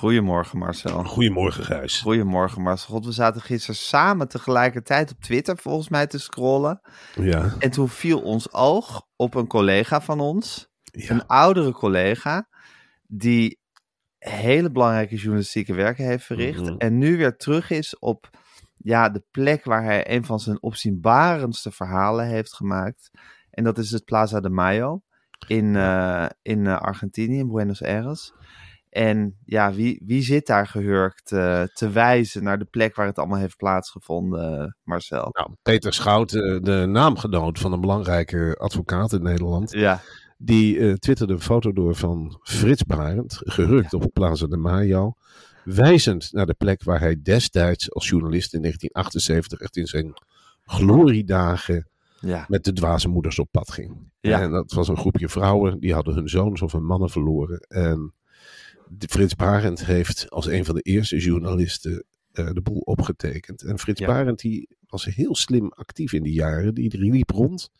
Goedemorgen Marcel. Goedemorgen, Gijs. Goedemorgen Marcel. God, we zaten gisteren samen tegelijkertijd op Twitter volgens mij te scrollen. Ja, En toen viel ons oog op een collega van ons, ja. een oudere collega, die hele belangrijke journalistieke werken heeft verricht. Mhm. En nu weer terug is op ja, de plek waar hij een van zijn opzienbarendste verhalen heeft gemaakt. En dat is het Plaza de Mayo in, eh, in eh, Argentinië, in Buenos Aires. En ja, wie, wie zit daar gehurkt eh, te wijzen naar de plek waar het allemaal heeft plaatsgevonden, Marcel? Nou, Peter Schout, eh, de naamgenoot van een belangrijke advocaat in Nederland, Ja, die eh, twitterde een foto door van Frits Barend, gehurkt op Plaza de Mayo, wijzend naar de plek waar hij destijds als journalist in 1978 echt in zijn gloriedagen ja, met de dwaze moeders op pad ging. Ja. En dat was een groepje vrouwen, die hadden hun zoons of hun mannen verloren. En de Frits Barend heeft als een van de eerste journalisten eh, de boel opgetekend. En Frits Ja. Barend die was heel slim actief in die jaren. Die, liep rond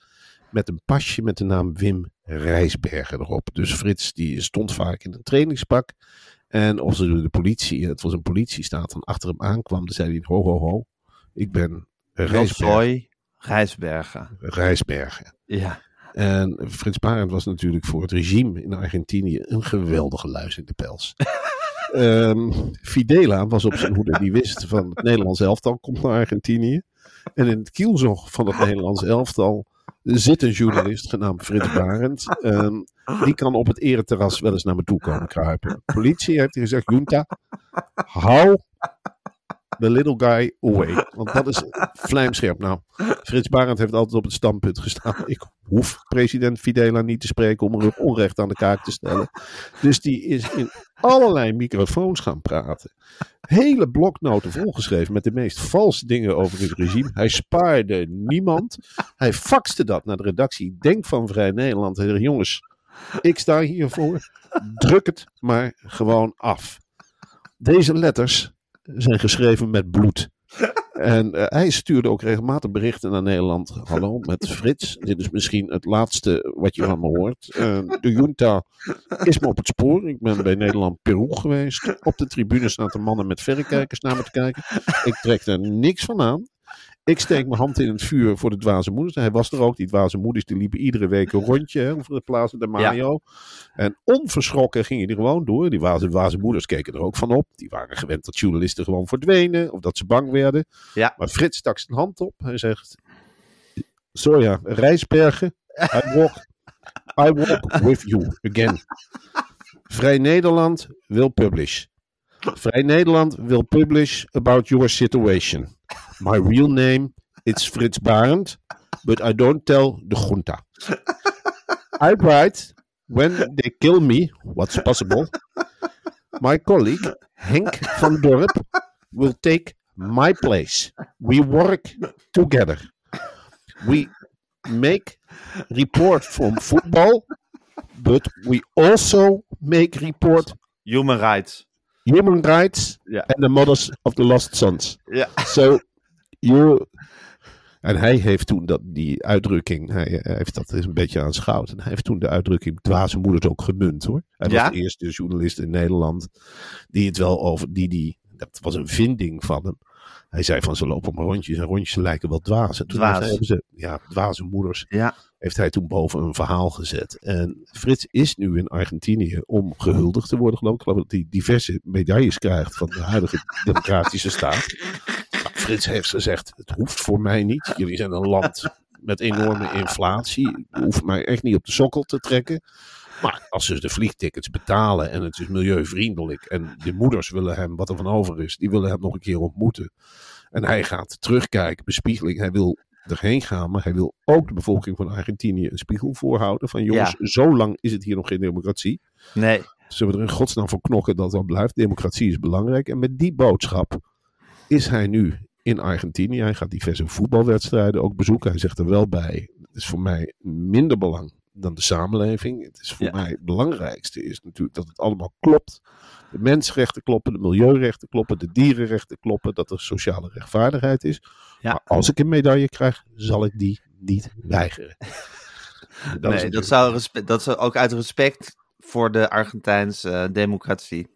met een pasje met de naam Wim Rijsbergen erop. Dus Frits die stond vaak in een trainingspak. En als de politie, het was een politiestaat, dan achter hem aankwam, dan zei hij ho ho ho, ik ben Rijsbergen. Roy Rijsbergen. Rijsbergen. Ja, En Frits Barend was natuurlijk voor het regime in Argentinië een geweldige luis in de pels. Ehm, Fidela was op zijn hoede. Die wist van het Nederlands elftal komt naar Argentinië. En in het kielzog van het Nederlands elftal zit een journalist genaamd Frits Barend. Ehm, die kan op het ereterras wel eens naar me toe komen kruipen. Politie heeft gezegd, Junta, hou the little guy away. Want dat is vlijmscherp. Nou, Frits Barend heeft altijd op het standpunt gestaan. Ik hoef president Fidela niet te spreken om er onrecht aan de kaak te stellen. Dus die is in allerlei microfoons gaan praten. Hele bloknoten volgeschreven met de meest valse dingen over het regime. Hij spaarde niemand. Hij faxte dat naar de redactie. Denk van Vrij Nederland. Zei, Jongens, ik sta hiervoor. Druk het maar gewoon af. Deze letters zijn geschreven met bloed. En eh, hij stuurde ook regelmatig berichten naar Nederland. Hallo, met Frits. Dit is misschien het laatste wat je van me hoort. Eh, de junta is me op het spoor. Ik ben bij Nederland-Peru geweest. Op de tribune staan de mannen met verrekijkers naar me te kijken. Ik trek er niks van aan. Ik steek mijn hand in het vuur voor de dwaze moeders. Hij was er ook. Die dwaze moeders die liepen iedere week een rondje hè, over de Plaza de Mayo. En onverschrokken gingen die gewoon door. Die dwaze, dwaze moeders keken er ook van op. Die waren gewend dat journalisten gewoon verdwenen. Of dat ze bang werden. Ja. Maar Frits stak zijn hand op. Hij zegt... Sorry, ja, Rijsbergen. I walk, I walk with you again. Vrij Nederland wil publish. Vrij Nederland will publish about your situation. My real name is Fritz Barend, but I don't tell the junta. I write when they kill me, what's possible. My colleague Henk van Dorp will take my place. We work together. We make report from football, but we also make report human rights. human rights Ja. and the mothers of the lost sons. Ja. So En hij heeft toen dat, die uitdrukking, hij, hij heeft dat eens een beetje aanschouwd. En hij heeft toen de uitdrukking dwaze moeders ook gemunt hoor. Hij Ja? was de eerste journalist in Nederland die het wel over, die, die, dat was een vinding van hem. Hij zei van ze lopen maar rondjes en rondjes lijken wel dwaas. En toen Dwaas. hebben ze, ja, dwaze moeders Ja, heeft hij toen boven een verhaal gezet. En Frits is nu in Argentinië om gehuldigd te worden, geloof ik. Ik geloof dat hij diverse medailles krijgt van de huidige democratische staat. Frits heeft gezegd, het hoeft voor mij niet. Jullie zijn een land met enorme inflatie. Hoeft mij echt niet op de sokkel te trekken. Maar als ze de vliegtickets betalen en het is milieuvriendelijk en de moeders willen hem, wat er van over is, die willen hem nog een keer ontmoeten. En hij gaat terugkijken, bespiegeling. Hij wil erheen gaan, maar hij wil ook de bevolking van Argentinië een spiegel voorhouden. Van jongens, zo lang is het hier nog geen democratie. Nee. Zullen we er in godsnaam voor knokken dat dat blijft? Democratie is belangrijk. En met die boodschap is hij nu in Argentinië. Hij gaat diverse voetbalwedstrijden ook bezoeken. Hij zegt er wel bij, het is voor mij minder belang dan de samenleving. Het is voor mij het belangrijkste is natuurlijk dat het allemaal klopt. De mensenrechten kloppen, de milieurechten kloppen, de dierenrechten kloppen, dat er sociale rechtvaardigheid is. Ja. Maar als ik een medaille krijg, zal ik die niet weigeren. Dat nee, dat zou, dat zou ook uit respect voor de Argentijnse eh, democratie.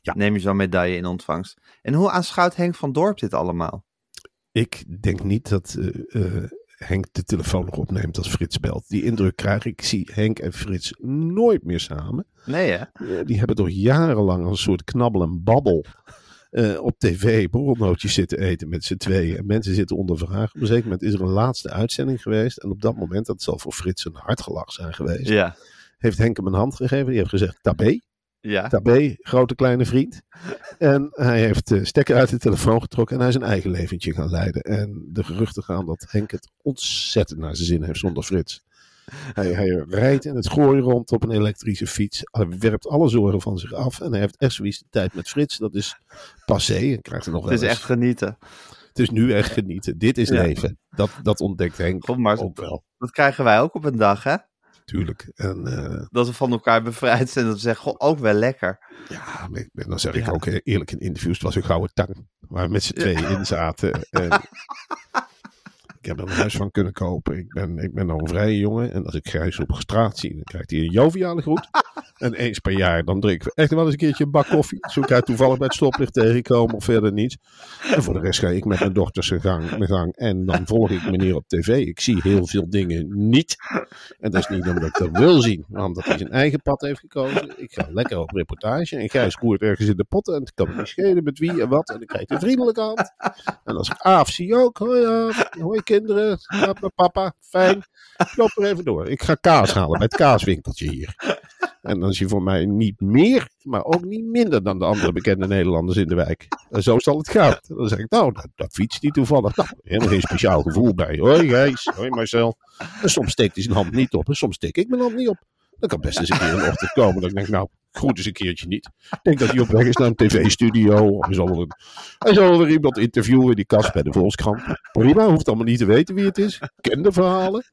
Ja. Neem je zo'n medaille in ontvangst. En hoe aanschouwt Henk van Dorp dit allemaal? Ik denk niet dat eh, eh, Henk de telefoon nog opneemt als Frits belt. Die indruk krijg ik. Ik zie Henk en Frits nooit meer samen. Nee, hè? Eh, die hebben toch jarenlang een soort knabbel en babbel op tv borrelnootjes zitten eten met z'n tweeën. En mensen zitten onder vraag. Op een zeker moment is er een laatste uitzending geweest. En op dat moment, dat zal voor Frits een hartgelach zijn geweest, Ja. heeft Henk hem een hand gegeven. Die heeft gezegd, tabé. Ja. Tabé, grote kleine vriend. En hij heeft de stekker uit de telefoon getrokken en hij is een eigen leventje gaan leiden. En de geruchten gaan dat Henk het ontzettend naar zijn zin heeft zonder Frits. Hij, hij rijdt in het gooi rond op een elektrische fiets. Hij werpt alle zorgen van zich af. En hij heeft echt zoiets de tijd met Frits. Dat is passé. En krijgt er nog wel Het is eens- echt genieten. het is nu echt genieten. Dit is Ja. leven. Dat, dat ontdekt Henk Goed, maar ook wel. dat krijgen wij ook op een dag, hè? En eh, Dat we van elkaar bevrijd zijn. Dat we zeggen, goh, ook wel lekker. ja, ik- dan zeg ik ook eerlijk in interviews. Het was een gouden tang. Waar we met z'n tweeën in zaten. En ik heb er een huis van kunnen kopen. Ik ben, ik ben nog een vrije jongen. En als ik Gijs op straat zie, dan krijgt hij een joviale groet. En eens per jaar, dan drinken we echt wel eens een keertje een bak koffie. Zo ik hij toevallig bij het stoplicht tegenkomen of verder niets. En voor de rest ga ik met mijn dochters gang, mijn gang. En dan volg ik meneer op tv. Ik zie heel veel dingen niet. En dat is niet omdat ik dat wil zien, maar omdat hij zijn eigen pad heeft gekozen. Ik ga lekker op reportage en Gijs roert ergens in de potten. En het kan me niet schelen met wie en wat. En dan krijg je een vriendelijke hand. En als ik Aaf zie ook. Hoi hoi kinderen. Met papa, fijn. Ik loop er even door. Ik ga kaas halen bij het kaaswinkeltje hier. En dan is hij voor mij niet meer, maar ook niet minder dan de andere bekende Nederlanders in de wijk. Zo zal het gaan. Dan zeg ik, nou, dat, dat fietst niet toevallig. Nou, helemaal geen speciaal gevoel bij. Hoi Gijs, hoi Marcel. En soms steekt hij zijn hand niet op en soms steek ik mijn hand niet op. Dan kan best eens een keer een ochtend komen dat ik denk, nou, groet eens een keertje niet. Ik denk dat hij op weg is naar een tv-studio. Hij zal, een, hij zal iemand interviewen, die kast bij de Volkskrant. Prima, hoeft allemaal niet te weten wie het is. Ken de verhalen.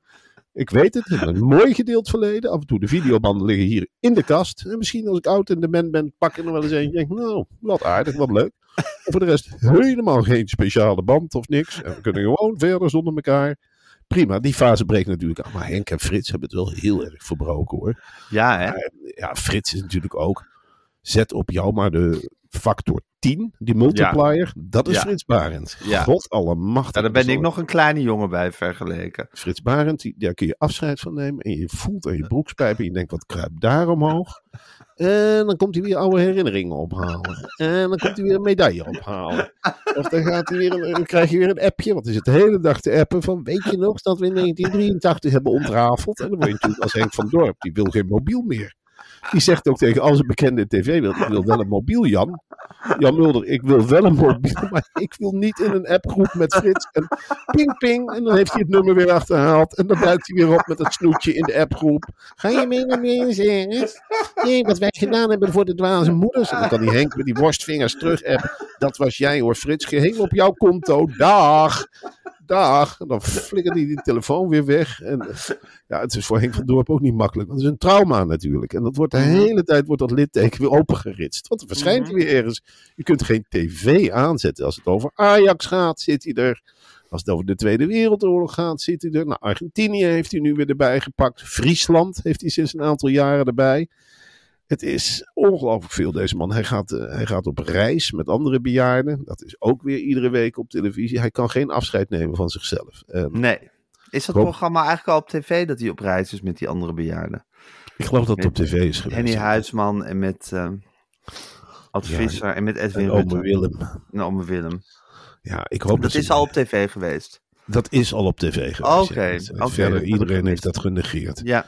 Ik weet het, een mooi gedeeld verleden. Af en toe de videobanden liggen hier in de kast. En misschien als ik oud en dement ben, pak ik er nog wel eens een. Denk, nou, wat aardig, wat leuk. En voor de rest helemaal geen speciale band of niks. En we kunnen gewoon verder zonder elkaar. Prima, die fase breekt natuurlijk aan. Maar Henk en Frits hebben het wel heel erg verbroken hoor. Ja, hè? Ja, Frits is natuurlijk ook. Zet op jou maar de factor 10, die multiplier. Dat is Ja. Frits Barend. Ja. God alle macht. Ja, daar ben ik nog een kleine jongen bij vergeleken. Frits Barend, die- daar kun je afscheid van nemen. En je voelt aan je broekspijp en je denkt, wat kruipt daar omhoog? En dan komt hij weer oude herinneringen ophalen. En dan komt hij weer een medaille ophalen. Of dan, gaat hij weer een, dan krijg je weer een appje. Want hij zit de hele dag te appen van, weet je nog dat we in 1983 hebben ontrafeld? En dan word je natuurlijk als Henk van Dorp, die wil geen mobiel meer. Die zegt ook tegen al zijn bekende tv-wereld, ik wil wel een mobiel, Jan. Jan Mulder, ik wil wel een mobiel, maar ik wil niet in een appgroep met Frits. En ping, ping, en dan heeft hij het nummer weer achterhaald. En dan duikt hij weer op met het snoetje in de appgroep. Ga je mee naar mensen? Nee, wat wij gedaan hebben voor de dwaze moeders. En dan kan die Henk met die worstvingers terug. Dat was jij hoor, Frits. Geheel op jouw konto. Dag. Dag. En dan flikkert hij die telefoon weer weg. En ja, het is voor Henk van Dorp ook niet makkelijk. Want het is een trauma natuurlijk. En dat wordt de hele tijd wordt dat litteken weer opengeritst. Want er verschijnt hij weer ergens. Je kunt geen tv aanzetten. Als het over Ajax gaat, zit hij er. Als het over de Tweede Wereldoorlog gaat, zit hij er. Nou, Argentinië heeft hij nu weer erbij gepakt. Friesland heeft hij sinds een aantal jaren erbij. Het is ongelooflijk veel, deze man. Hij gaat, eh, hij gaat op reis met andere bejaarden. Dat is ook weer iedere week op televisie. Hij kan geen afscheid nemen van zichzelf. En Nee. Is dat programma eigenlijk al op tv dat hij op reis is met die andere bejaarden? ik geloof dat het op tv is geweest. Henny Huisman en met uh, Ad Ja, Visser en met Edwin En ome. Willem. En ome Willem. Ja, ik hoop dat, Dat ze- is al op tv geweest. Dat is al op tv geweest. Oké, ja. oké, Verder, dat heb iedereen heeft dat genegeerd. Ja,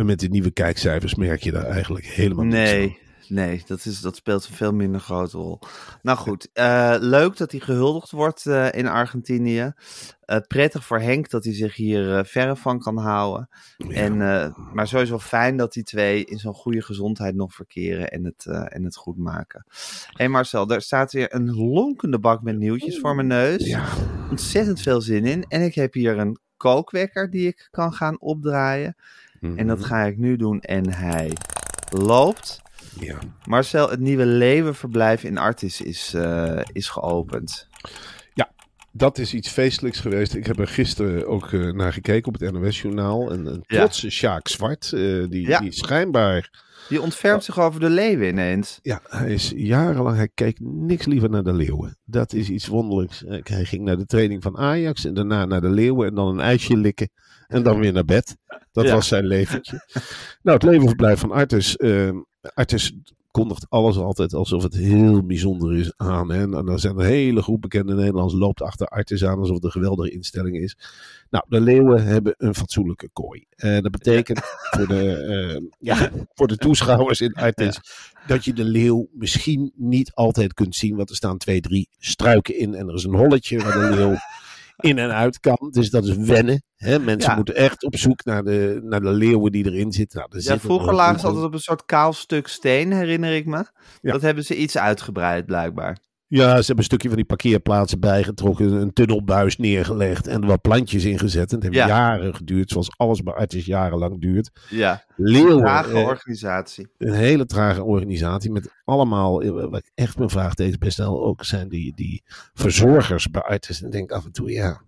En met de nieuwe kijkcijfers merk je daar eigenlijk helemaal niks van. nee. Nee, dat, is, dat speelt een veel minder grote rol. Nou goed, eh, leuk dat hij gehuldigd wordt eh, in Argentinië. Eh, prettig voor Henk dat hij zich hier verre van kan houden. En, maar sowieso fijn dat die twee in zo'n goede gezondheid nog verkeren en het, en het goed maken. Hé hey Marcel, er staat weer een lonkende bak met nieuwtjes voor mijn neus. Ja. Ontzettend veel zin in. En ik heb hier een kookwekker die ik kan gaan opdraaien. En dat Mhm. ga ik nu doen en hij loopt. Ja. Marcel, het nieuwe leeuwenverblijf in Artis is, eh, is geopend. Dat is iets feestelijks geweest. Ik heb er gisteren ook eh, naar gekeken op het NOS-journaal. Een, een Ja. trotse Sjaak Zwart, eh, die, Ja. die schijnbaar... Die ontfermt zich over de leeuwen ineens. Ja, hij is jarenlang... Hij keek niks liever naar de leeuwen. Dat is iets wonderlijks. Hij ging naar de training van Ajax en daarna naar de leeuwen en dan een ijsje likken. En dan weer naar bed. Dat Ja. was zijn leventje. nou, het levenverblijf van Artis. eh, Artis kondigt alles altijd alsof het heel bijzonder is aan. Hè? En dan zijn er hele groep bekende Nederlands loopt achter Artis aan alsof het een geweldige instelling is. Nou, de leeuwen hebben een fatsoenlijke kooi. Eh, dat betekent voor, de, eh, ja, voor de toeschouwers in Artis dat je de leeuw misschien niet altijd kunt zien. Want er staan twee, drie struiken in en er is een holletje waar de leeuw in en uit kan. Dus dat is wennen. Hè? Mensen Ja. moeten echt op zoek naar de, naar de leeuwen die erin zitten. Nou, Ja, zitten vroeger er lagen ze altijd op een soort kaal stuk steen, herinner ik me. Ja. Dat hebben ze iets uitgebreid, blijkbaar. Ja, ze hebben een stukje van die parkeerplaatsen bijgetrokken, een tunnelbuis neergelegd en er wat plantjes ingezet. En het heeft Ja. jaren geduurd, zoals alles bij Artis jarenlang duurt. Ja, Leeuwen, trage eh, organisatie. een hele trage organisatie met allemaal, eh, wat ik echt mijn vraag best wel ook zijn die, die verzorgers bij Artis. En ik denk af en toe, ja,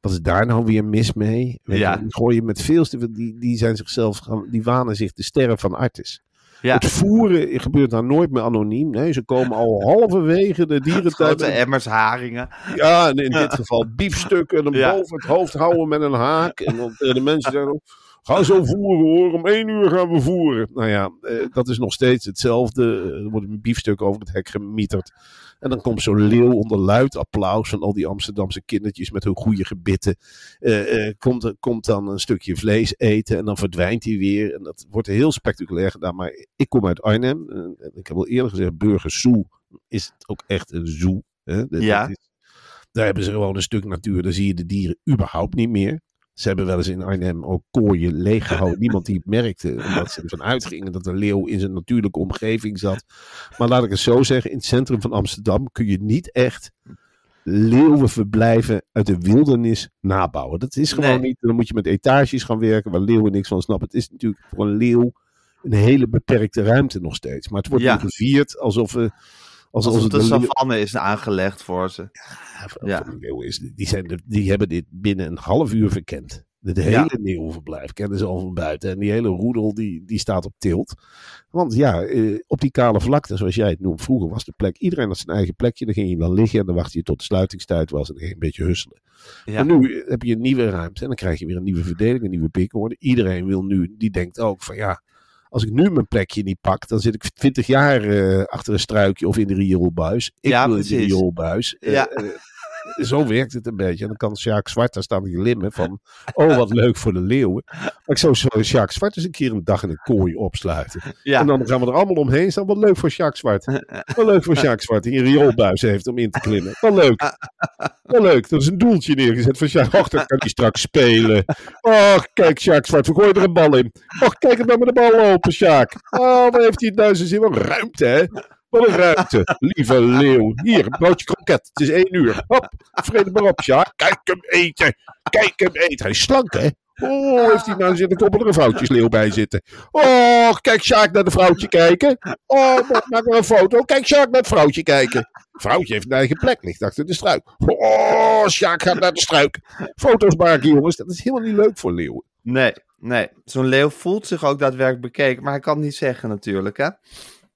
wat is daar nou weer mis mee? Weet Ja. je, die gooien met veel die, die zijn zichzelf, die wanen zich de sterren van Artis. Ja. Het voeren gebeurt daar nooit meer anoniem. Nee, ze komen al halverwege de dierentuin. Grote emmers haringen. Ja, en in dit geval biefstukken en hem Ja. boven het hoofd houden met een haak. En dan tegen de mensen zeggen, ga zo voeren hoor, om één uur gaan we voeren. Nou ja, eh, dat is nog steeds hetzelfde. Eh, Er wordt een biefstuk over het hek gemieterd. En dan komt zo'n leeuw onder luid applaus van al die Amsterdamse kindertjes met hun goede gebitten. Eh, komt, komt dan een stukje vlees eten en dan verdwijnt hij weer. En dat wordt heel spectaculair gedaan. Maar ik kom uit Arnhem. Ik heb al eerder gezegd, Burgers Zoo is het ook echt een zoo. Hè? Dat- Ja. dat is- daar hebben ze gewoon een stuk natuur. Daar zie je de dieren überhaupt niet meer. Ze hebben wel eens in Arnhem ook kooien leeggehouden. Niemand die het merkte. Omdat ze ervan uitgingen dat de leeuw in zijn natuurlijke omgeving zat. Maar laat ik het zo zeggen. In het centrum van Amsterdam kun je niet echt leeuwenverblijven uit de wildernis nabouwen. Dat is gewoon Nee. niet. Dan moet je met etages gaan werken waar leeuwen niks van snappen. Het is natuurlijk voor een leeuw een hele beperkte ruimte nog steeds. Maar het wordt Ja. nu gevierd alsof... we Alsof het een savanne is aangelegd voor ze. ja, Ja. is, die, zijn, de- die hebben dit binnen een half uur verkend. Het hele Ja. leeuwenverblijf kennen ze al van buiten. En die hele roedel die, die staat op tilt. Want ja, eh, op die kale vlakte, zoals jij het noemt, vroeger was de plek. Iedereen had zijn eigen plekje. Dan ging je dan liggen en dan wachtte je tot de sluitingstijd was. En dan ging je een beetje husselen. Ja. Maar nu heb je een nieuwe ruimte. En dan krijg je weer een nieuwe verdeling, een nieuwe pikorde. Iedereen wil nu, die denkt ook van ja. Als ik nu mijn plekje niet pak, dan zit ik 20 jaar eh, achter een struikje of in de rioolbuis. Ik Ja, wil in de rioolbuis. Eh, Ja. eh, zo werkt het een beetje. En dan kan Sjaak Zwart daar staan te glimmen van... Oh, wat leuk voor de leeuwen. Maar ik zou zo Sjaak Zwart eens een keer een dag in een kooi opsluiten. Ja. En dan gaan we er allemaal omheen staan. Wat leuk voor Sjaak Zwart. Wat leuk voor Sjaak Zwart. Die een rioolbuis heeft om in te klimmen. Wat leuk. Wat leuk. Er is een doeltje neergezet van Sjaak. Och, dan kan hij straks spelen. Och, kijk Sjaak Zwart. We gooien er een bal in. Och, kijk hem nou met de bal lopen, Sjaak. Oh, waar heeft hij het nou zo zin? Wat ruimte, hè? Wat een ruimte. Lieve leeuw. Hier, een broodje kroket. Het is één uur. Hop, vrede maar op, Sjaak. Kijk hem eten. Kijk hem eten. Hij is slank, hè? Oh, heeft hij nou zitten koppel er een vrouwtjesleeuw bij zitten. Oh, kijk Sjaak naar de vrouwtje kijken. Oh, maak maar een foto. Kijk Sjaak naar het vrouwtje kijken. Vrouwtje heeft een eigen plek, ligt achter de struik. Oh, Sjaak gaat naar de struik. Foto's maken, jongens. Dat is helemaal niet leuk voor leeuwen. Nee, nee. Zo'n leeuw voelt zich ook daadwerkelijk bekeken, maar hij kan het niet zeggen natuurlijk, hè?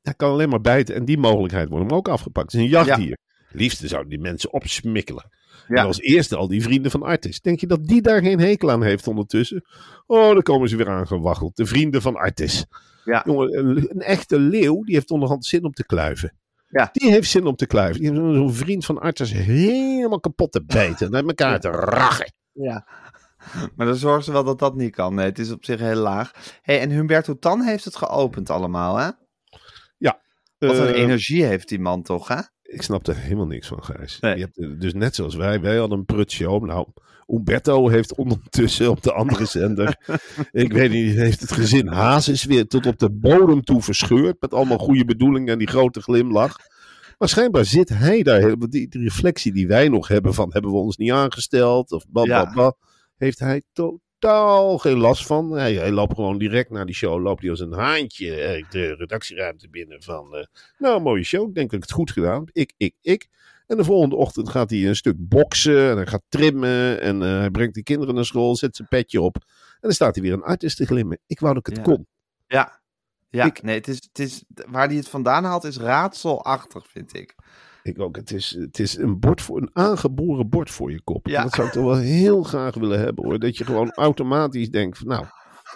Hij kan alleen maar bijten en die mogelijkheid wordt hem ook afgepakt. Het is een jachtdier. Liefste zouden die mensen opsmikkelen. Ja. En als eerste al die vrienden van Artis. Denk je dat die daar geen hekel aan heeft ondertussen? Oh, dan komen ze weer aangewaggeld. De vrienden van Artis. Ja. Jongen, een, een echte leeuw die heeft onderhand zin om te kluiven. Ja. Die heeft zin om te kluiven. Die heeft zo'n vriend van Arthurs helemaal kapot te bijten. En uit elkaar te rachen. Ja. Maar dan zorgen ze wel dat dat niet kan. Nee, het is op zich heel laag. Hey, en Humberto Tan heeft het geopend allemaal, hè? Wat een Eh, energie heeft die man toch, hè? Ik snap er helemaal niks van, Gijs. Nee. Je hebt, eh, dus net zoals wij, wij hadden een prutshow. Nou, Umberto heeft ondertussen op de andere zender, ik weet niet, heeft het gezin Hazes weer tot op de bodem toe verscheurd. Met allemaal goede bedoelingen en die grote glimlach. Maar schijnbaar zit hij daar, die, die reflectie die wij nog hebben van, hebben we ons niet aangesteld? Of ba, Ja. ba, heeft hij totaal geen last van. Hij, hij loopt gewoon direct naar die show, loopt hij als een haantje eh, de redactieruimte binnen van... eh, nou, mooie show. Ik denk dat ik het goed gedaan. Ik, ik, ik. En de volgende ochtend gaat hij een stuk boksen. En hij gaat trimmen. En eh, hij brengt die kinderen naar school. Zet zijn petje op. En dan staat hij weer een artist te glimmen. Ik wou dat ik het Ja. kon. Ja. Ja, Ik- nee, het is, het is, waar hij het vandaan haalt is raadselachtig, vind ik. Ik ook. Het is, het is een, bord voor, een aangeboren bord voor je kop. Ja. Dat zou ik toch wel heel graag willen hebben hoor. Dat je gewoon automatisch denkt van nou...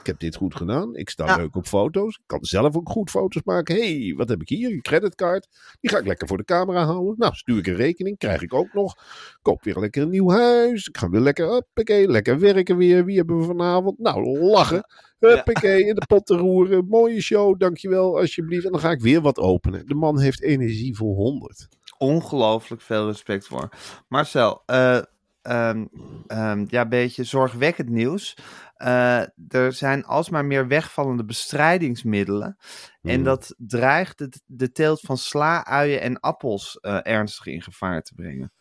Ik heb dit goed gedaan. Ik sta Ja. leuk op foto's. Ik kan zelf ook goed foto's maken. hey, wat heb ik hier? Een creditcard. Die ga ik lekker voor de camera houden. Nou, stuur ik een rekening. Krijg ik ook nog. Koop weer lekker een nieuw huis. Ik ga weer lekker, hoppakee, lekker werken weer. Wie hebben we vanavond? Nou, lachen. Huppakee, in de pot te roeren. Mooie show, dankjewel, alsjeblieft. En dan ga ik weer wat openen. De man heeft energie voor 100. Ongelooflijk veel respect voor. Marcel, eh, ehm, ehm, ja, een beetje zorgwekkend nieuws. Eh, er zijn alsmaar meer wegvallende bestrijdingsmiddelen. En Hmm. dat dreigt de, de teelt van sla, uien en appels eh, ernstig in gevaar te brengen.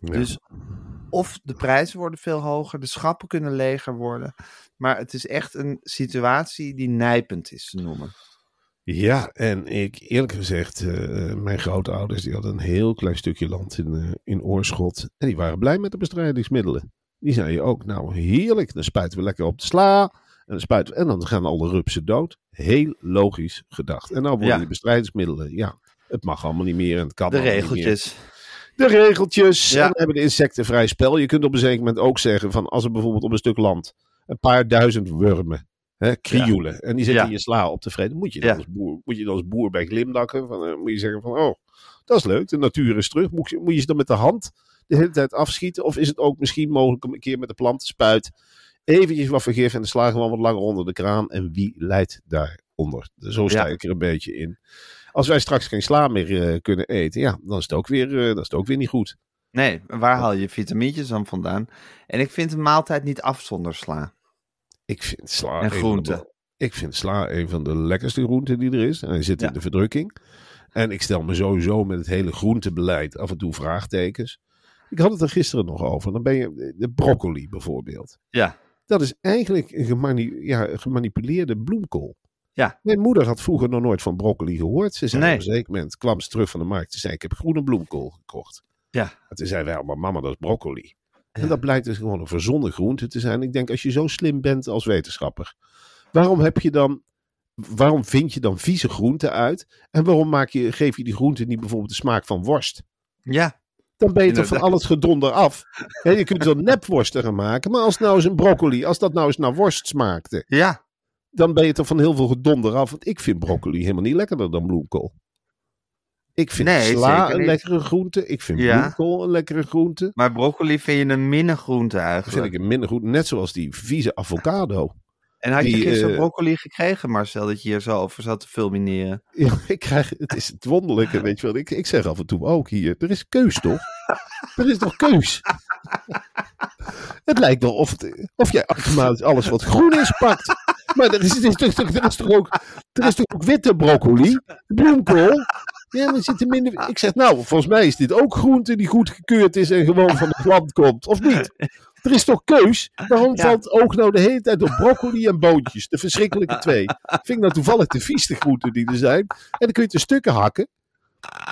Ja. Dus of de prijzen worden veel hoger, de schappen kunnen leger worden. Maar het is echt een situatie die nijpend is te noemen. Ja, en ik eerlijk gezegd, eh, mijn grootouders die hadden een heel klein stukje land in, eh, in Oorschot. En die waren blij met de bestrijdingsmiddelen. Die zeiden ook, nou heerlijk, dan spuiten we lekker op de sla. En dan, spuiten we, en dan gaan alle rupsen dood. Heel logisch gedacht. En nou worden Ja. die bestrijdingsmiddelen, ja, het mag allemaal niet meer en het kan De allemaal niet meer. regeltjes. De regeltjes. Ja. En we hebben de insectenvrij spel. Je kunt op een zeker moment ook zeggen van als er bijvoorbeeld op een stuk land een paar duizend wormen, hè, krioelen, en die zitten Ja. je sla op te vreten, moet je dan, als, boer, moet je dan als boer bij glimlachen. Van, eh, moet je zeggen van oh, dat is leuk, de natuur is terug. Moet je, moet je ze dan met de hand de hele tijd afschieten? Of is het ook misschien mogelijk om een keer met de plantenspuit eventjes wat vergif en de sla gewoon wat langer onder de kraan? En wie leidt daaronder? Zo sta ik er een beetje in. Als wij straks geen sla meer eh, kunnen eten, ja, dan is het ook weer, eh, dan is het ook weer niet goed. Nee, waar haal je vitamintjes dan vandaan? En ik vind een maaltijd niet af zonder sla. Ik vind sla, En groenten. de- ik vind sla een van de lekkerste groenten die er is. En hij zit Ja. in de verdrukking. En ik stel me sowieso met het hele groentebeleid af en toe vraagtekens. Ik had het er gisteren nog over. Dan ben je de broccoli bijvoorbeeld. Ja, Dat is eigenlijk een gemani- ja, gemanipuleerde bloemkool. Ja. Mijn moeder had vroeger nog nooit van broccoli gehoord. Ze zei Nee. op een zeker moment, kwam ze terug van de markt. Ze zei, ik heb groene bloemkool gekocht. ja, En toen zei wij allemaal, mama, dat is broccoli. En dat blijkt dus gewoon een verzonnen groente te zijn. Ik denk, als je zo slim bent als wetenschapper, waarom heb je dan, waarom vind je dan vieze groenten uit? En waarom maak je, geef je die groenten niet bijvoorbeeld de smaak van worst? ja. Dan ben je toch van Inderdaad. al het gedonder af. Hè, je kunt er nepworsten gaan maken, maar als nou eens een broccoli, als dat nou eens naar worst smaakte, Ja, dan ben je toch van heel veel gedonder af. Want ik vind broccoli helemaal niet lekkerder dan bloemkool. Ik vind Nee, sla een lekkere groente. Ik vind Ja. bloemkool een lekkere groente. maar broccoli vind je een minnegroente Dat vind eigenlijk. ik een minder goed. Net zoals die vieze avocado. En had je die, gisteren eh, broccoli gekregen, Marcel, dat je hier zo over zat te fulmineren? Ja, ik krijg, het is het wonderlijke, weet je wel. Ik, ik zeg af en toe ook hier, er is keus toch? er is toch keus? het lijkt wel of, het- of jij automatisch alles wat groen is pakt. Maar er is, er is, toch- er is toch ook, er is toch ook witte broccoli, bloemkool. Ja, maar er zitten minder... Ik zeg, nou, volgens mij is dit ook groente die goedgekeurd is en gewoon van het land komt. Of niet? Er is toch keus? Waarom Ja. valt ook nou de hele tijd op broccoli en boontjes? De verschrikkelijke twee. Vind ik nou toevallig de vieste groenten die er zijn. En dan kun je het in stukken hakken.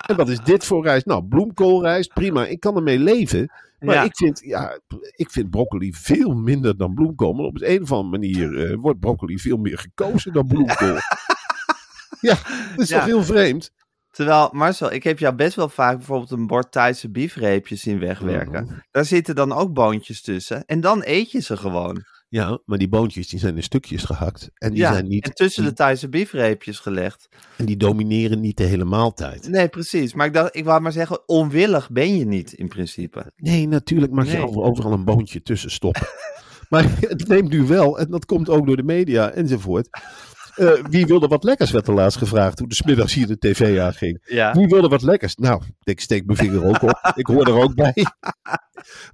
En wat is dit voor rijst? Nou, bloemkoolrijst, prima. Ik kan ermee leven. Maar Ja. ik, vind, ja, ik vind broccoli veel minder dan bloemkool. Maar op de een of andere manier eh, wordt broccoli veel meer gekozen dan bloemkool. ja, dat is Ja. toch heel vreemd? Terwijl, Marcel, ik heb jou best wel vaak bijvoorbeeld een bord Thaise biefreepjes zien wegwerken. Mhm. Daar zitten dan ook boontjes tussen. En dan eet je ze gewoon. Ja, maar die boontjes die zijn in stukjes gehakt. En die ja, zijn niet. en tussen de Thaise biefreepjes gelegd. en die domineren niet de hele maaltijd. Nee, precies. Maar ik dacht, ik wou maar zeggen, onwillig ben je niet in principe. Nee, natuurlijk mag je Nee. overal een boontje tussen stoppen. maar het neemt nu wel, en dat komt ook door de media enzovoort. Eh, wie wilde wat lekkers, werd er laatst gevraagd toen de smiddags hier de tv aanging. Ja. Wie wilde wat lekkers? Nou, ik steek mijn vinger ook op. Ik hoor er ook bij.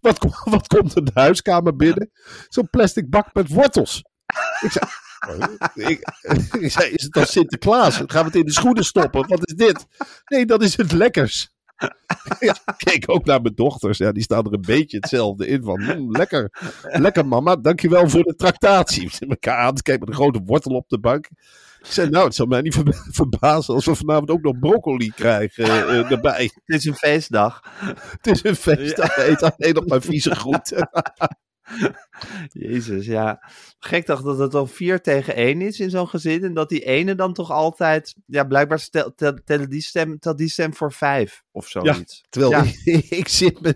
Wat, wat komt er de huiskamer binnen? Zo'n plastic bak met wortels. Ik zei, oh, ik, ik zei, is het dan Sinterklaas? Gaan we het in de schoenen stoppen? Wat is dit? Nee, dat is het lekkers. Ja, ik keek ook naar mijn dochters. Ja, die staan er een beetje hetzelfde in. Van, "Mm, lekker, lekker mama, dankjewel voor de tractatie. We zitten elkaar aan te kijken met een grote wortel op de bank. Ik zei, nou, het zou mij niet ver- verbazen als we vanavond ook nog broccoli krijgen eh, erbij. Het is een feestdag. Het is een feestdag, we eten alleen nog maar vieze groenten. Jezus, ja. Gek toch dat het al 4 tegen 1 is in zo'n gezin. En dat die ene dan toch altijd. Ja, blijkbaar tel, tellen die stem, telt die stem voor 5 of zoiets. Terwijl Ja. ik, ik zit me,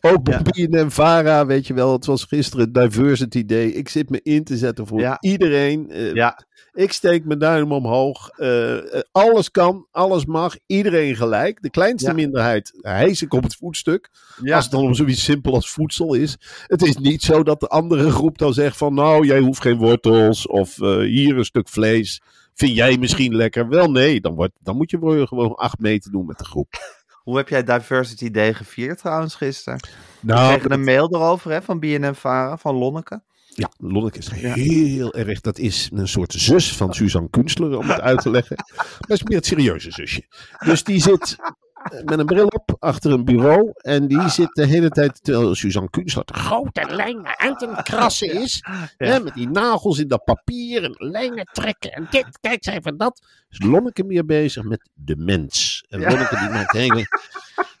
ook bij Ja. BNM Vara, weet je wel, het was gisteren Diversity Day. Ik zit me in te zetten voor Ja. iedereen. Eh, Ja, Ik steek mijn duim omhoog. Eh, eh, alles kan, alles mag, iedereen gelijk. De kleinste Ja. minderheid hijs ik op het voetstuk. ja. Als het dan om zoiets simpel als voedsel is. Het is niet zo dat de andere groep dan zegt van nou, jij hoeft geen wortels of eh, hier een stuk vlees. Vind jij misschien lekker? Wel nee, dan, wordt, dan moet je gewoon acht meter doen met de groep. Hoe heb jij Diversity Day gevierd trouwens gisteren? We Nou, kregen een mail erover hè, van BNM Vara, van Lonneke. Ja, Lonneke is heel erg. Dat is een soort zus van Suzanne Kunstler, om het uit te leggen. Maar is meer het serieuze zusje. Dus die zit eh, met een bril op achter een bureau. En die zit de hele tijd, terwijl Suzanne Kunstler de grote lijnen uit het krassen is. Hè, met die nagels in dat papier en lijnen trekken. En dit, kijk, zij van dat. Is Lonneke meer bezig met de mens. En Ja. Die maakt hele,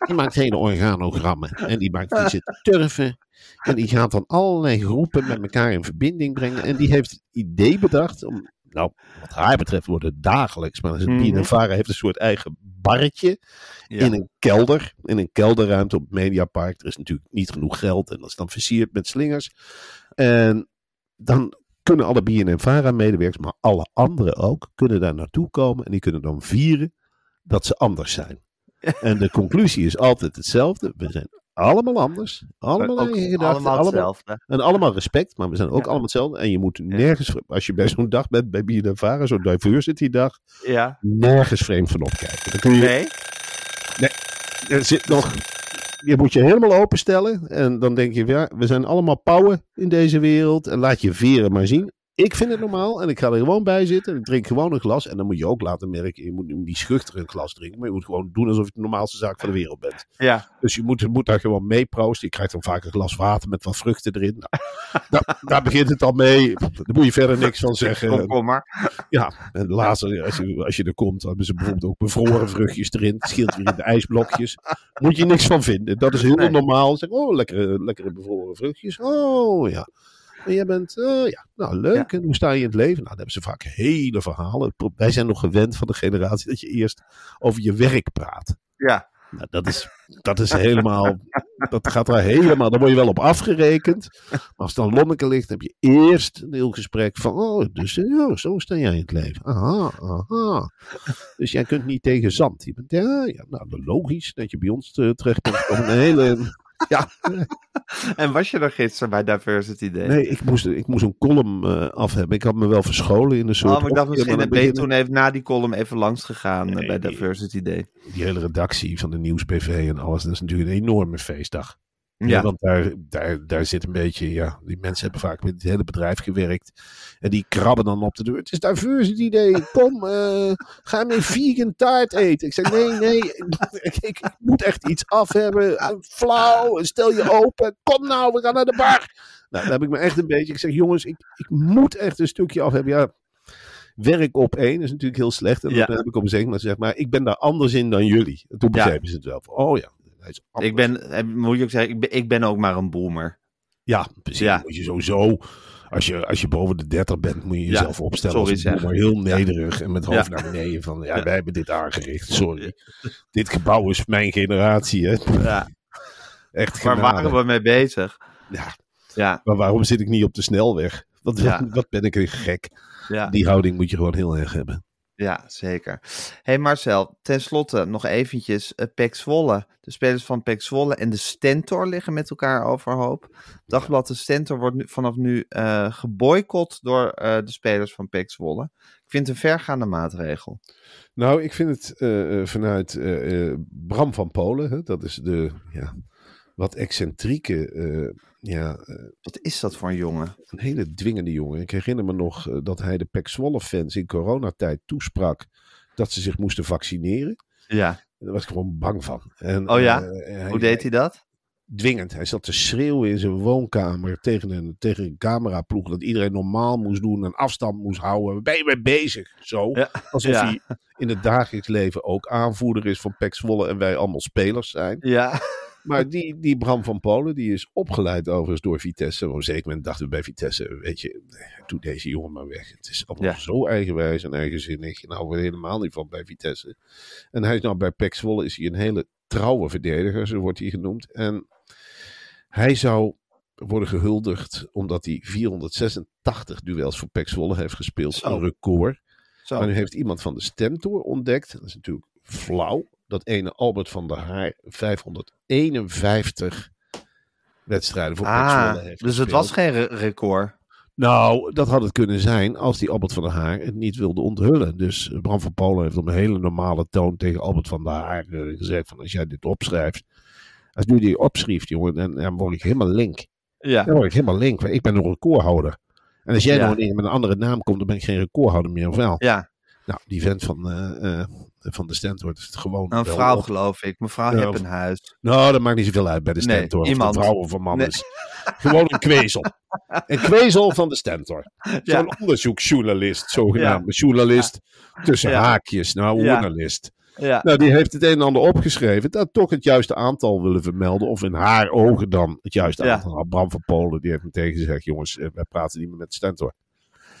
die maakt hele organogrammen. En die, maakt, die zit turven. En die gaat dan allerlei groepen met elkaar in verbinding brengen. En die heeft het idee bedacht om, nou, wat haar betreft wordt het dagelijks. Maar het Mhm. BNNVARA heeft een soort eigen barretje Ja. in een kelder. In een kelderruimte op het Mediapark. Er is natuurlijk niet genoeg geld en dat is dan versierd met slingers. En dan kunnen alle BNNVARA-medewerkers, maar alle anderen ook, kunnen daar naartoe komen. En die kunnen dan vieren dat ze anders zijn. En de conclusie is altijd hetzelfde. We zijn allemaal anders. Allemaal eigen gedachten. allemaal allemaal, hetzelfde. en allemaal respect, maar we zijn ook Ja. allemaal hetzelfde. En je moet nergens, als je bij zo'n dag bent, bij BNNVARA, zo'n diversity dag, Ja. nergens vreemd van opkijken. Dan kun je, Nee? er zit nog, je moet je helemaal openstellen. En dan denk je, ja, we zijn allemaal pauwen in deze wereld. En laat je veren maar zien. Ik vind het normaal en ik ga er gewoon bij zitten. Ik drink gewoon een glas. En dan moet je ook laten merken, je moet niet schuchter een glas drinken. Maar je moet gewoon doen alsof je de normaalste zaak van de wereld bent. Ja. Dus je moet, moet daar gewoon mee proosten. Je krijgt dan vaak een glas water met wat vruchten erin. Nou, daar, daar begint het al mee. Daar moet je verder niks van zeggen. Komkommer. Ja, en later, als je, als je er komt, dan hebben ze bijvoorbeeld ook bevroren vruchtjes erin. Het scheelt weer in de ijsblokjes. Moet je niks van vinden. Dat is heel Nee. normaal. Zeg, oh, lekkere, lekkere bevroren vruchtjes. Oh, ja. En jij bent, oh ja, nou leuk. En hoe sta je in het leven? Nou, dan hebben ze vaak hele verhalen. Wij zijn nog gewend van de generatie dat je eerst over je werk praat. Ja. Nou, dat is, dat is helemaal, dat gaat er helemaal, daar word je wel op afgerekend. Maar als het dan Lonneke ligt, heb je eerst een heel gesprek van, oh, dus eh, ja, zo sta jij in het leven. Aha, aha. Dus jij kunt niet tegen zand. Je bent, ja, ja, nou, logisch dat je bij ons eh, terecht bent. Een hele, ja, En was je er gisteren bij Diversity Day? nee, ik moest, ik moest een column eh, af hebben. Ik had me wel verscholen in een soort... Oh, maar ik dacht misschien maar ben je toen even na die column even langs gegaan eh, Nee, bij die- Diversity Day. Die hele redactie van de Nieuws-BV en alles, dat is natuurlijk een enorme feestdag. Ja, want daar, daar, daar zit een beetje, ja, die mensen hebben vaak met het hele bedrijf gewerkt. En die krabben dan op de deur. Het is diversity day, kom, eh, ga mee vegan taart eten. Ik zeg, nee, nee, ik, ik, ik moet echt iets af hebben. Flauw, stel je open, kom nou, we gaan naar de bar. Nou, dan heb ik me echt een beetje, ik zeg, jongens, ik, ik moet echt een stukje af hebben. Ja, werk op één is natuurlijk heel slecht. En Ja. dat heb ik op een zeker moment gezegd, maar ik ben daar anders in dan jullie. En toen Ja. begrepen ze het wel. Oh ja, hij is anders. Ik ben, eh, moet je ook zeggen, ik ben, ik ben ook maar een boomer. Ja, precies. Ja. Moet je sowieso, als je, als je boven de 30 bent, moet je Ja, jezelf opstellen sorry als een zeg. maar heel nederig en met hoofd Ja. naar beneden. Van ja, wij hebben dit aangericht, sorry. Dit gebouw is mijn generatie, hè. Ja. Echt Waar waren we mee bezig? Ja. Ja, Maar waarom zit ik niet op de snelweg? Wat, Ja. wat ben ik een gek? ja. Die houding moet je gewoon heel erg hebben. Ja, zeker. hey Marcel, tenslotte nog eventjes uh, Pek Zwolle. De spelers van Pek Zwolle en de Stentor liggen met elkaar overhoop. Dagblad de Stentor wordt nu, vanaf nu uh, geboycott door uh, de spelers van Pek Zwolle. Ik vind het een vergaande maatregel. Nou, ik vind het uh, vanuit Bram van Polen, hè, dat is de ja, wat excentrieke. Ja, wat is dat voor een jongen? Een hele dwingende jongen. Ik herinner me nog dat hij de Pek Zwolle fans in coronatijd toesprak dat ze zich moesten vaccineren. Ja. Daar was ik gewoon bang van. En, oh ja? hij, Hoe deed hij dat? dwingend. Hij zat te schreeuwen in zijn woonkamer tegen een, tegen een cameraploeg. Dat iedereen normaal moest doen, een afstand moest houden. Ben je mee bezig? Zo. Ja. Alsof Ja. hij in het dagelijks leven ook aanvoerder is van Pek Zwolle en wij allemaal spelers zijn. Ja. Maar die, die Bram van Polen, die is opgeleid overigens door Vitesse. Op een zeker moment dachten we bij Vitesse, weet je, doe deze jongen maar weg. Het is allemaal Ja. zo eigenwijs en eigenzinnig. Nou, we helemaal niet van bij Vitesse. En hij is nou bij Pek Zwolle, is hij een hele trouwe verdediger, zo wordt hij genoemd. En hij zou worden gehuldigd omdat hij 486 duels voor Pek Zwolle heeft gespeeld. Zo. Een record. Zo. Maar nu heeft iemand van de stemtoer ontdekt, dat is natuurlijk flauw, dat ene Albert van der Haar 551 wedstrijden voor Ah, heeft dus het was geen re- record. Nou, dat had het kunnen zijn als die Albert van der Haar het niet wilde onthullen. Dus Bram van Polen heeft op een hele normale toon tegen Albert van der Haar eh, gezegd van als jij dit opschrijft, als nu die opschrijft jongen, dan, dan word ik helemaal link. Ja. Dan word ik helemaal link, ik ben een recordhouder. En als jij Ja. nou ineens met een andere naam komt, dan ben ik geen recordhouder meer, of wel? Ja, Nou, die vent van, eh, eh, van de stand wordt het gewoon. een vrouw op. geloof ik. Mevrouw Ja, Heppenhuis. Nou, dat maakt niet zoveel uit bij de Nee, stentor. Of het iemand. een vrouw of een man Nee. is. Gewoon een kwezel. Een kwezel van de stentor. Ja. Zo'n onderzoeksjournalist, zogenaamd. Een journalist tussen Ja. haakjes. Nou, journalist. Ja. Nou, die heeft het een en ander opgeschreven. Dat toch het juiste aantal willen vermelden. Of in haar ogen dan het juiste aantal. Nou, Bram van Polen, die heeft meteen gezegd: jongens, eh, wij praten niet meer met de stentor.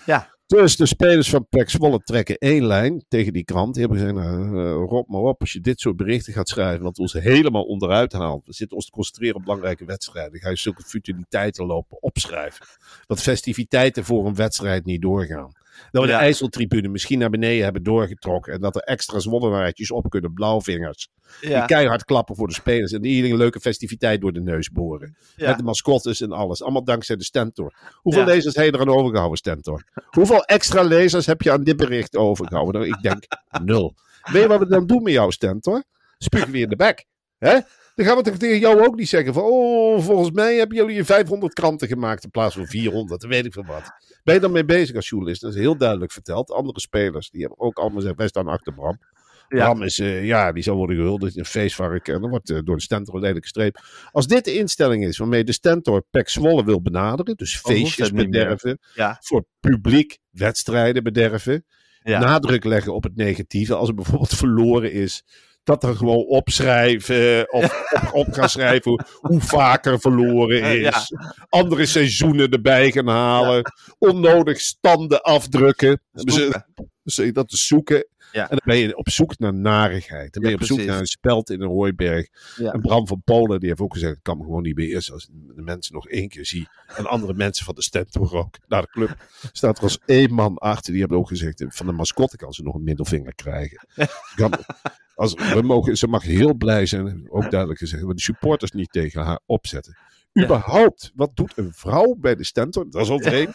Ja. Dus de spelers van Pek Zwolle trekken één lijn tegen die krant. Die hebben gezegd, nou, eh, rot maar op als je dit soort berichten gaat schrijven. Want ons helemaal onderuit haalt. We zitten ons te concentreren op belangrijke wedstrijden. Ga je zulke futiliteiten lopen opschrijven. Dat festiviteiten voor een wedstrijd niet doorgaan. Dat we de IJsseltribune misschien naar beneden hebben doorgetrokken. En dat er extra zwollenaartjes op kunnen, blauwvingers. Die keihard klappen voor de spelers. En iedereen een leuke festiviteit door de neus boren. Met de mascottes en alles. Allemaal dankzij de Stentor. Hoeveel lezers heb je eraan overgehouden, Stentor? Hoeveel extra lezers heb je aan dit bericht overgehouden? Nou, ik denk nul. Weet je wat we dan doen met jou, Stentor? Spuug weer in de bek. Hè? Dan gaan we toch tegen jou ook niet zeggen van... Oh, volgens mij hebben jullie je 500 kranten gemaakt in plaats van 400. Dan weet ik veel wat. Ben je dan mee bezig als journalist? Dat is heel duidelijk verteld. Andere spelers, die hebben ook allemaal gezegd... Wij staan achter Bram. Ja. Bram is, eh, ja, die zal worden gehuldigd in een feestvark. En dan wordt eh, door de Stentor een lelijke streep. Als dit de instelling is waarmee de Stentor Pek Zwolle wil benaderen. Dus hoeft feestjes bederven. Ja. Voor publiek wedstrijden bederven. Ja. Nadruk leggen op het negatieve. Als er bijvoorbeeld verloren is. Dat er gewoon opschrijven. Of op, op gaan schrijven hoe, hoe vaker verloren Eh, is. ja. Andere seizoenen erbij gaan halen. Onnodig standen afdrukken. Dat te zoeken. Ja. En dan ben je op zoek naar narigheid. Dan ben je op zoek precies. naar een speld in een hooiberg. En Bram van Polen, die heeft ook gezegd: ik kan me gewoon niet beheersen als ik de mensen nog één keer zie. En andere mensen van de Stentor ook. Naar de club staat er als één man achter. Die hebben ook gezegd: van de mascotte kan ze nog een middelvinger krijgen. Kan, als, we mogen, ze mag heel blij zijn, ook duidelijk gezegd, we de supporters niet tegen haar opzetten. Überhaupt, wat doet een vrouw bij de Stentor? Dat is al vreemd.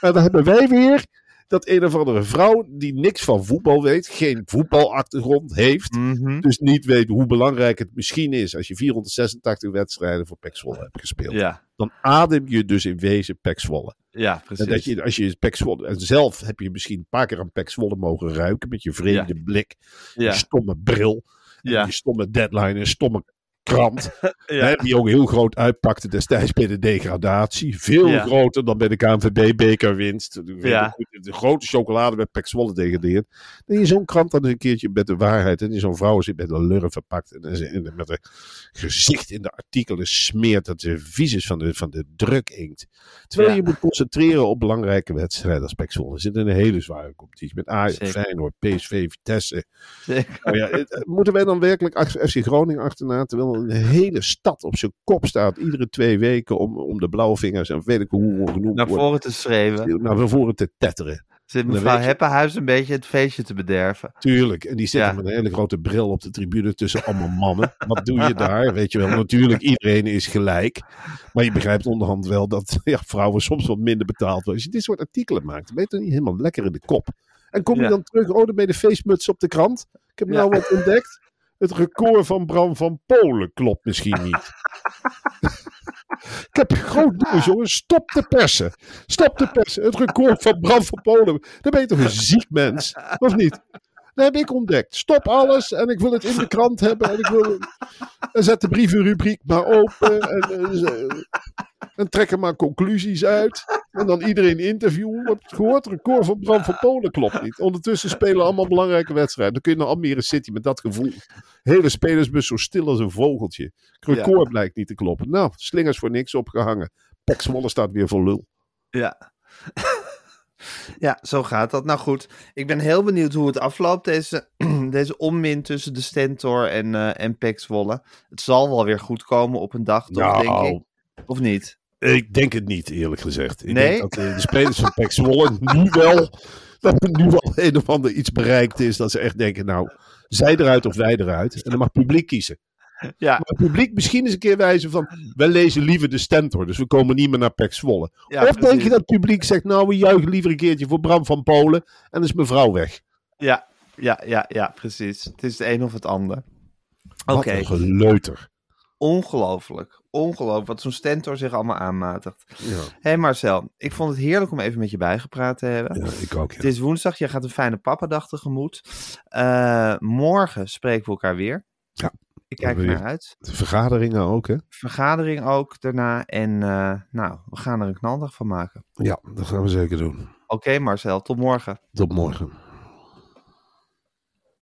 Maar dan hebben wij weer dat een of andere vrouw die niks van voetbal weet, geen voetbalachtergrond heeft, Mhm. dus niet weet hoe belangrijk het misschien is als je 486 wedstrijden voor Pek Zwolle hebt gespeeld. Ja. Dan adem je dus in wezen Pek Zwolle. Ja, precies. En dat je, als je Pek Zwolle, en zelf heb je misschien een paar keer aan Pek Zwolle mogen ruiken met je vreemde blik, je stomme bril, Ja. je stomme deadline en stomme krant. Ja. Hè, die ook heel groot uitpakte destijds bij de degradatie. Veel Ja. groter dan bij de KNVB-bekerwinst. Ja. de, de grote chocolade met Pek Zwolle degradeert. Dat je zo'n krant dan een keertje met de waarheid. En zo'n vrouw zit met een lurf verpakt. En met een gezicht in de artikelen smeert. Dat ze vies is van de, van de druk inkt. Terwijl je moet concentreren op belangrijke wedstrijden als Pek Zwolle. Zit in een hele zware competitie. Met Ajax. Feyenoord, PSV, Vitesse. Nou ja, het- moeten wij dan werkelijk FC Groningen achterna? Terwijl een hele stad op zijn kop staat. Iedere twee weken om, om de blauwvingers en weet ik hoe genoemd Naar voren te schreeuwen. Naar voren te tetteren. Zit mevrouw Heppenhuis een beetje het feestje te bederven. Tuurlijk. En die Ja. met een hele grote bril op de tribune tussen allemaal mannen. Wat doe je daar? Weet je wel, natuurlijk, iedereen is gelijk. Maar je begrijpt onderhand wel dat ja, vrouwen soms wat minder betaald worden. Als je dit soort artikelen maakt, dan ben je toch niet helemaal lekker in de kop. En kom je Ja. dan terug, oh, dan ben je de feestmuts op de krant. Ik heb nou wat ontdekt. Het record van Bram van Polen klopt misschien niet. Ik heb groot nieuws, jongens. Stop de persen. Stop de persen. Het record van Bram van Polen. Dan ben je toch een ziek mens? Of niet? Dat heb ik ontdekt. Stop alles en ik wil het in de krant hebben. En, ik wil... en zet de brievenrubriek maar open. En, en, en trek er maar conclusies uit. En dan iedereen interviewen. Heb het gehoord? Record van Bram van Polen klopt niet. Ondertussen spelen allemaal belangrijke wedstrijden. Dan kun je naar Almere City met dat gevoel. Hele spelersbus zo stil als een vogeltje. Record blijkt niet te kloppen. Nou, slingers voor niks opgehangen. Pek Zwolle staat weer voor lul. Ja. Ja, zo gaat dat. Nou goed, ik ben heel benieuwd hoe het afloopt, deze, deze onmin tussen de Stentor en, eh en Pek Zwolle. Het zal wel weer goed komen op een dag, toch, Nou. denk ik? Of niet? Ik denk het niet, eerlijk gezegd. Ik Nee? denk dat eh, de spelers van Pek Zwolle nu wel, dat er nu wel een of ander iets bereikt is. Dat ze echt denken, nou, zij eruit of wij eruit. En dan mag het publiek kiezen. Ja, Maar het publiek misschien eens een keer wijzen van, wij lezen liever de Stentor. Dus we komen niet meer naar Pek Zwolle. ja of denk je dat het publiek zegt, nou, we juichen liever een keertje voor Bram van Polen. En dan is mevrouw weg. Ja, ja, ja, ja, precies. Het is het een of het ander. Oké, Wat een geleuter. ongelooflijk. Ongelooflijk wat zo'n Stentor zich allemaal aanmatigt. Ja, Hé hey Marcel, ik vond het heerlijk om even met je bijgepraat te hebben. ja ik ook. Ja. Het is woensdag, je gaat een fijne papadag tegemoet. Eh, morgen spreken we elkaar weer. Ja, Ik kijk er naar uit. De vergaderingen ook, hè? Vergadering ook daarna. En eh, nou, we gaan er een knaldag van maken. Ja, dat gaan we zeker doen. Oké Marcel, tot morgen. Tot morgen.